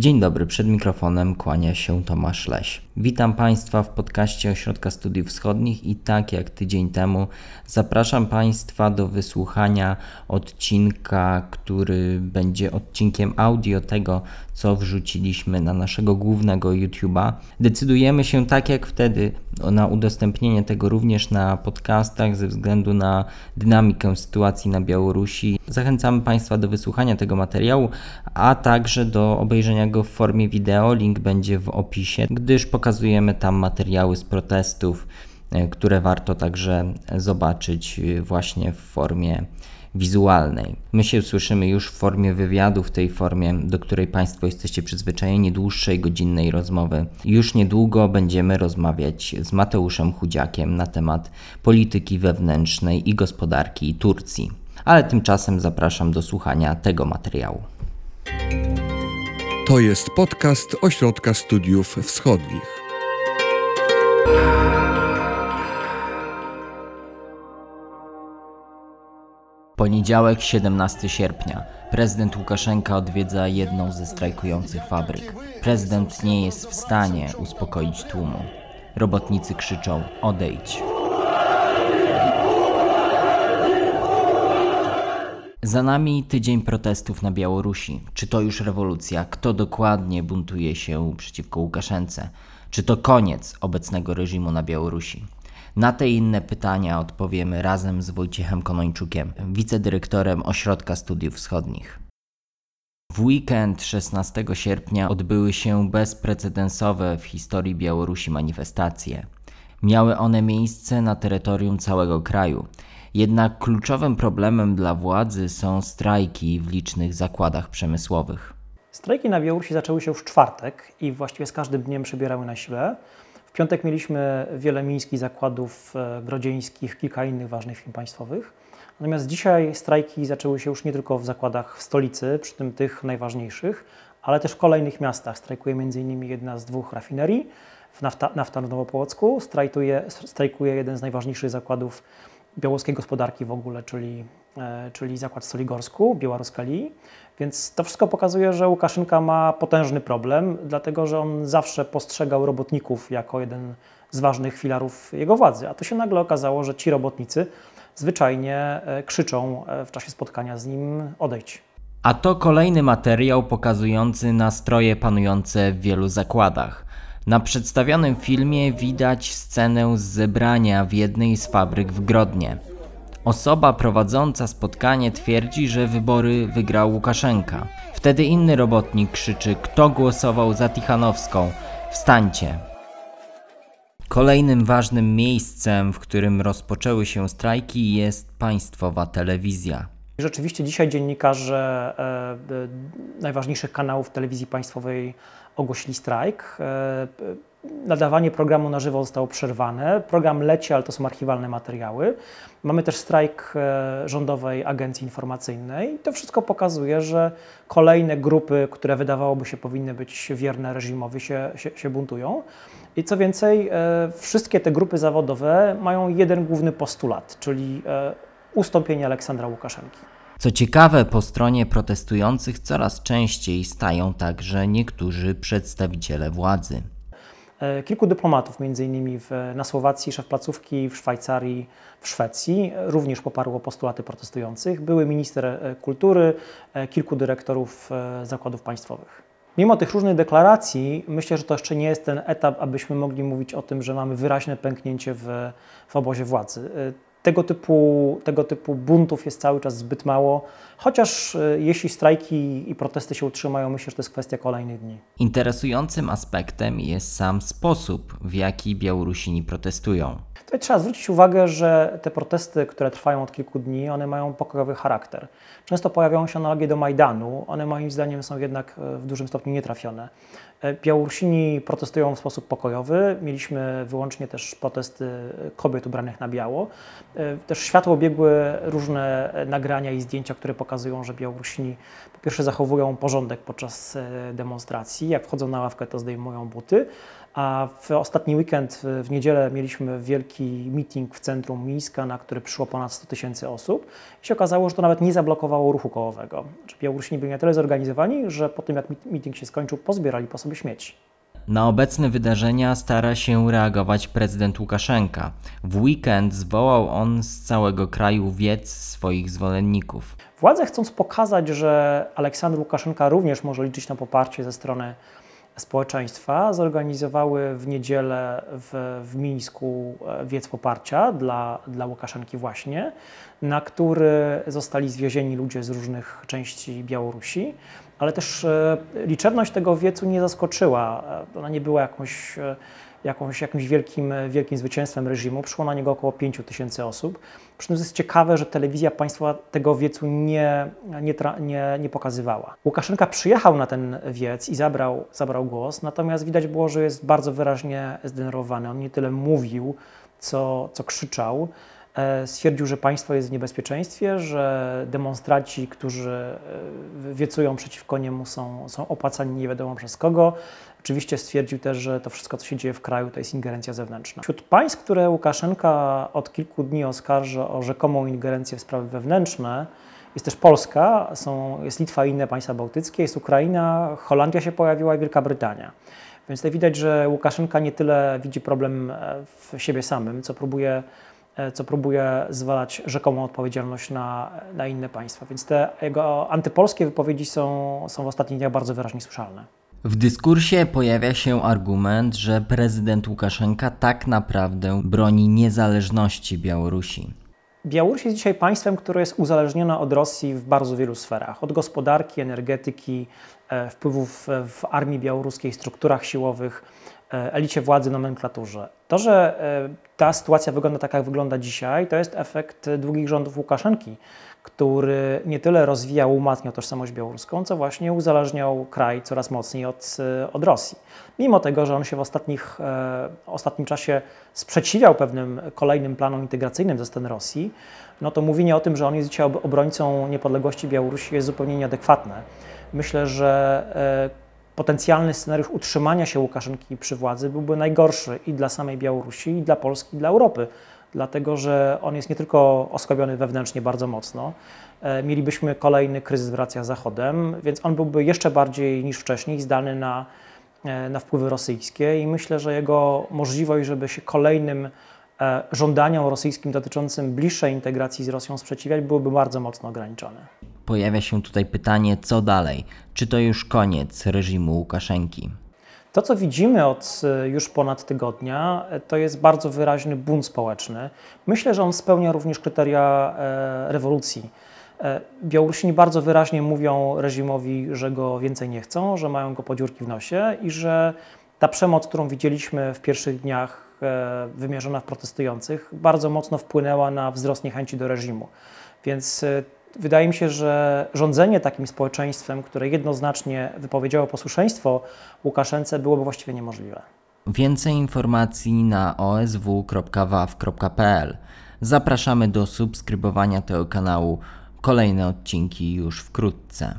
Dzień dobry, przed mikrofonem kłania się Tomasz Leś. Witam Państwa w podcaście Ośrodka Studiów Wschodnich i tak jak tydzień temu zapraszam Państwa do wysłuchania odcinka, który będzie odcinkiem audio tego, co wrzuciliśmy na naszego głównego YouTube'a. Decydujemy się tak jak wtedy na udostępnienie tego również na podcastach ze względu na dynamikę sytuacji na Białorusi. Zachęcamy Państwa do wysłuchania tego materiału, a także do obejrzenia go w formie wideo. Link będzie w opisie, gdyż pokazujemy tam materiały z protestów, e, które warto także zobaczyć e, właśnie w formie wizualnej. My się słyszymy już w formie wywiadu, w tej formie, do której Państwo jesteście przyzwyczajeni, dłuższej, godzinnej rozmowy. Już niedługo będziemy rozmawiać z Mateuszem Chudziakiem na temat polityki wewnętrznej i gospodarki Turcji. Ale tymczasem zapraszam do słuchania tego materiału. To jest podcast Ośrodka Studiów Wschodnich. Poniedziałek, 17 sierpnia. Prezydent Łukaszenka odwiedza jedną ze strajkujących fabryk. Prezydent nie jest w stanie uspokoić tłumu. Robotnicy krzyczą: odejdź. Za nami tydzień protestów na Białorusi. Czy to już rewolucja? Kto dokładnie buntuje się przeciwko Łukaszence? Czy to koniec obecnego reżimu na Białorusi? Na te inne pytania odpowiemy razem z Wojciechem Konończukiem, wicedyrektorem Ośrodka Studiów Wschodnich. W weekend 16 sierpnia odbyły się bezprecedensowe w historii Białorusi manifestacje. Miały one miejsce na terytorium całego kraju. Jednak kluczowym problemem dla władzy są strajki w licznych zakładach przemysłowych. Strajki na Białorusi zaczęły się już w czwartek i właściwie z każdym dniem przybierały na sile. W piątek mieliśmy wiele mińskich zakładów e, grodzieńskich, kilka innych ważnych firm państwowych. Natomiast dzisiaj strajki zaczęły się już nie tylko w zakładach w stolicy, przy tym tych najważniejszych, ale też w kolejnych miastach. Strajkuje m.in. jedna z dwóch rafinerii w Nafta, Nafta Nowopołocku, strajkuje, strajkuje jeden z najważniejszych zakładów białoruskiej gospodarki w ogóle, czyli, czyli zakład w Soligorsku, Białoruskali. Więc to wszystko pokazuje, że Łukaszynka ma potężny problem, dlatego że on zawsze postrzegał robotników jako jeden z ważnych filarów jego władzy. A tu się nagle okazało, że ci robotnicy zwyczajnie e, krzyczą e, w czasie spotkania z nim odejdź. A to kolejny materiał pokazujący nastroje panujące w wielu zakładach. Na przedstawionym filmie widać scenę z zebrania w jednej z fabryk w Grodnie. Osoba prowadząca spotkanie twierdzi, że wybory wygrał Łukaszenka. Wtedy inny robotnik krzyczy: Kto głosował za Tichanowską? Wstańcie! Kolejnym ważnym miejscem, w którym rozpoczęły się strajki, jest państwowa telewizja. Rzeczywiście dzisiaj dziennikarze e, najważniejszych kanałów telewizji państwowej ogłosili strajk. E, nadawanie programu na żywo zostało przerwane. Program leci, ale to są archiwalne materiały. Mamy też strajk rządowej agencji informacyjnej. To wszystko pokazuje, że kolejne grupy, które wydawałoby się powinny być wierne reżimowi, się, się, się buntują. I co więcej, wszystkie te grupy zawodowe mają jeden główny postulat, czyli ustąpienie Aleksandra Łukaszenki. Co ciekawe, po stronie protestujących coraz częściej stają także niektórzy przedstawiciele władzy. E, kilku dyplomatów, m.in. na Słowacji, szef placówki, w Szwajcarii, w Szwecji, również poparło postulaty protestujących. Były minister e, kultury, e, kilku dyrektorów zakładów państwowych. Mimo tych różnych deklaracji, myślę, że to jeszcze nie jest ten etap, abyśmy mogli mówić o tym, że mamy wyraźne pęknięcie w, w obozie władzy tego typu, tego typu buntów jest cały czas zbyt mało, chociaż e, jeśli strajki i protesty się utrzymają, myślę, że to jest kwestia kolejnych dni. Interesującym aspektem jest sam sposób, w jaki Białorusini protestują. Tutaj trzeba zwrócić uwagę, że te protesty, które trwają od kilku dni, one mają pokojowy charakter. Często pojawiają się analogie do Majdanu, one moim zdaniem są jednak e, w dużym stopniu nietrafione. E, Białorusini protestują w sposób pokojowy. Mieliśmy wyłącznie też protesty kobiet ubranych na biało. E, Też światło biegły różne nagrania i zdjęcia, które pokazują, że Białorusini po pierwsze zachowują porządek podczas e, demonstracji. Jak wchodzą na ławkę, to zdejmują buty. A w ostatni weekend, w niedzielę, mieliśmy wielki meeting w centrum Mińska, na który przyszło ponad 100 tysięcy osób. I się okazało, że to nawet nie zablokowało ruchu kołowego. Białorusini byli na tyle zorganizowani, że po tym, jak meeting się skończył, pozbierali po sobie śmieci. Na obecne wydarzenia stara się reagować prezydent Łukaszenka. W weekend zwołał on z całego kraju wiec swoich zwolenników. Władze chcąc pokazać, że Aleksander Łukaszenka również może liczyć na poparcie ze strony społeczeństwa, zorganizowały w niedzielę w, w Mińsku e, wiec poparcia dla, dla Łukaszenki właśnie, na który zostali zwiezieni ludzie z różnych części Białorusi, ale też e, liczebność tego wiecu nie zaskoczyła. E, Ona nie była jakąś, e, jakąś, jakimś wielkim, wielkim zwycięstwem reżimu. Przyszło na niego około 5 tysięcy osób. Przy czym jest ciekawe, że telewizja państwa tego wiecu nie, nie, nie, nie pokazywała. Łukaszenka przyjechał na ten wiec i zabrał, zabrał głos, natomiast widać było, że jest bardzo wyraźnie zdenerwowany. On nie tyle mówił, co, co krzyczał. E, Stwierdził, że państwo jest w niebezpieczeństwie, że demonstraci, którzy e, wiecują przeciwko niemu, są, są opłacani nie wiadomo przez kogo. Oczywiście stwierdził też, że to wszystko, co się dzieje w kraju, to jest ingerencja zewnętrzna. Wśród państw, które Łukaszenka od kilku dni oskarża o rzekomą ingerencję w sprawy wewnętrzne, jest też Polska, są, jest Litwa i inne państwa bałtyckie, jest Ukraina, Holandia się pojawiła i Wielka Brytania. Więc tutaj widać, że Łukaszenka nie tyle widzi problem e, w siebie samym, co próbuje, co próbuje zwalać rzekomą odpowiedzialność na, na inne państwa. Więc te jego antypolskie wypowiedzi są, są w ostatnich dniach bardzo wyraźnie słyszalne. W dyskursie pojawia się argument, że prezydent Łukaszenka tak naprawdę broni niezależności Białorusi. Białoruś jest dzisiaj państwem, które jest uzależnione od Rosji w bardzo wielu sferach. Od gospodarki, energetyki, e, wpływów e, w armii białoruskiej, strukturach siłowych, e, elicie władzy, nomenklaturze. To, że e, ta sytuacja wygląda tak, jak wygląda dzisiaj, to jest efekt e, długich rządów Łukaszenki, który nie tyle rozwijał, umacniał tożsamość białoruską, co właśnie uzależniał kraj coraz mocniej od, e, od Rosji. Mimo tego, że on się w ostatnich, e, ostatnim czasie sprzeciwiał pewnym kolejnym planom integracyjnym ze strony Rosji, no to mówienie o tym, że on jest dzisiaj ob- obrońcą niepodległości Białorusi jest zupełnie nieadekwatne. Myślę, że e, potencjalny scenariusz utrzymania się Łukaszenki przy władzy byłby najgorszy i dla samej Białorusi, i dla Polski, i dla Europy, dlatego że on jest nie tylko osłabiony wewnętrznie bardzo mocno, e, mielibyśmy kolejny kryzys w relacjach z Zachodem, więc on byłby jeszcze bardziej niż wcześniej zdany na, e, na wpływy rosyjskie i myślę, że jego możliwość, żeby się kolejnym e, żądaniom rosyjskim dotyczącym bliższej integracji z Rosją sprzeciwiać, byłyby bardzo mocno ograniczone. Pojawia się tutaj pytanie, co dalej? Czy to już koniec reżimu Łukaszenki? To, co widzimy od e, już ponad tygodnia, e, to jest bardzo wyraźny bunt społeczny. Myślę, że on spełnia również kryteria e, rewolucji. Białorusini bardzo wyraźnie mówią reżimowi, że go więcej nie chcą, że mają go po dziurki w nosie i że ta przemoc, którą widzieliśmy w pierwszych dniach wymierzona w protestujących, bardzo mocno wpłynęła na wzrost niechęci do reżimu. Więc wydaje mi się, że rządzenie takim społeczeństwem, które jednoznacznie wypowiedziało posłuszeństwo Łukaszence, byłoby właściwie niemożliwe. Więcej informacji na osw.waw.pl. Zapraszamy do subskrybowania tego kanału. Kolejne odcinki już wkrótce.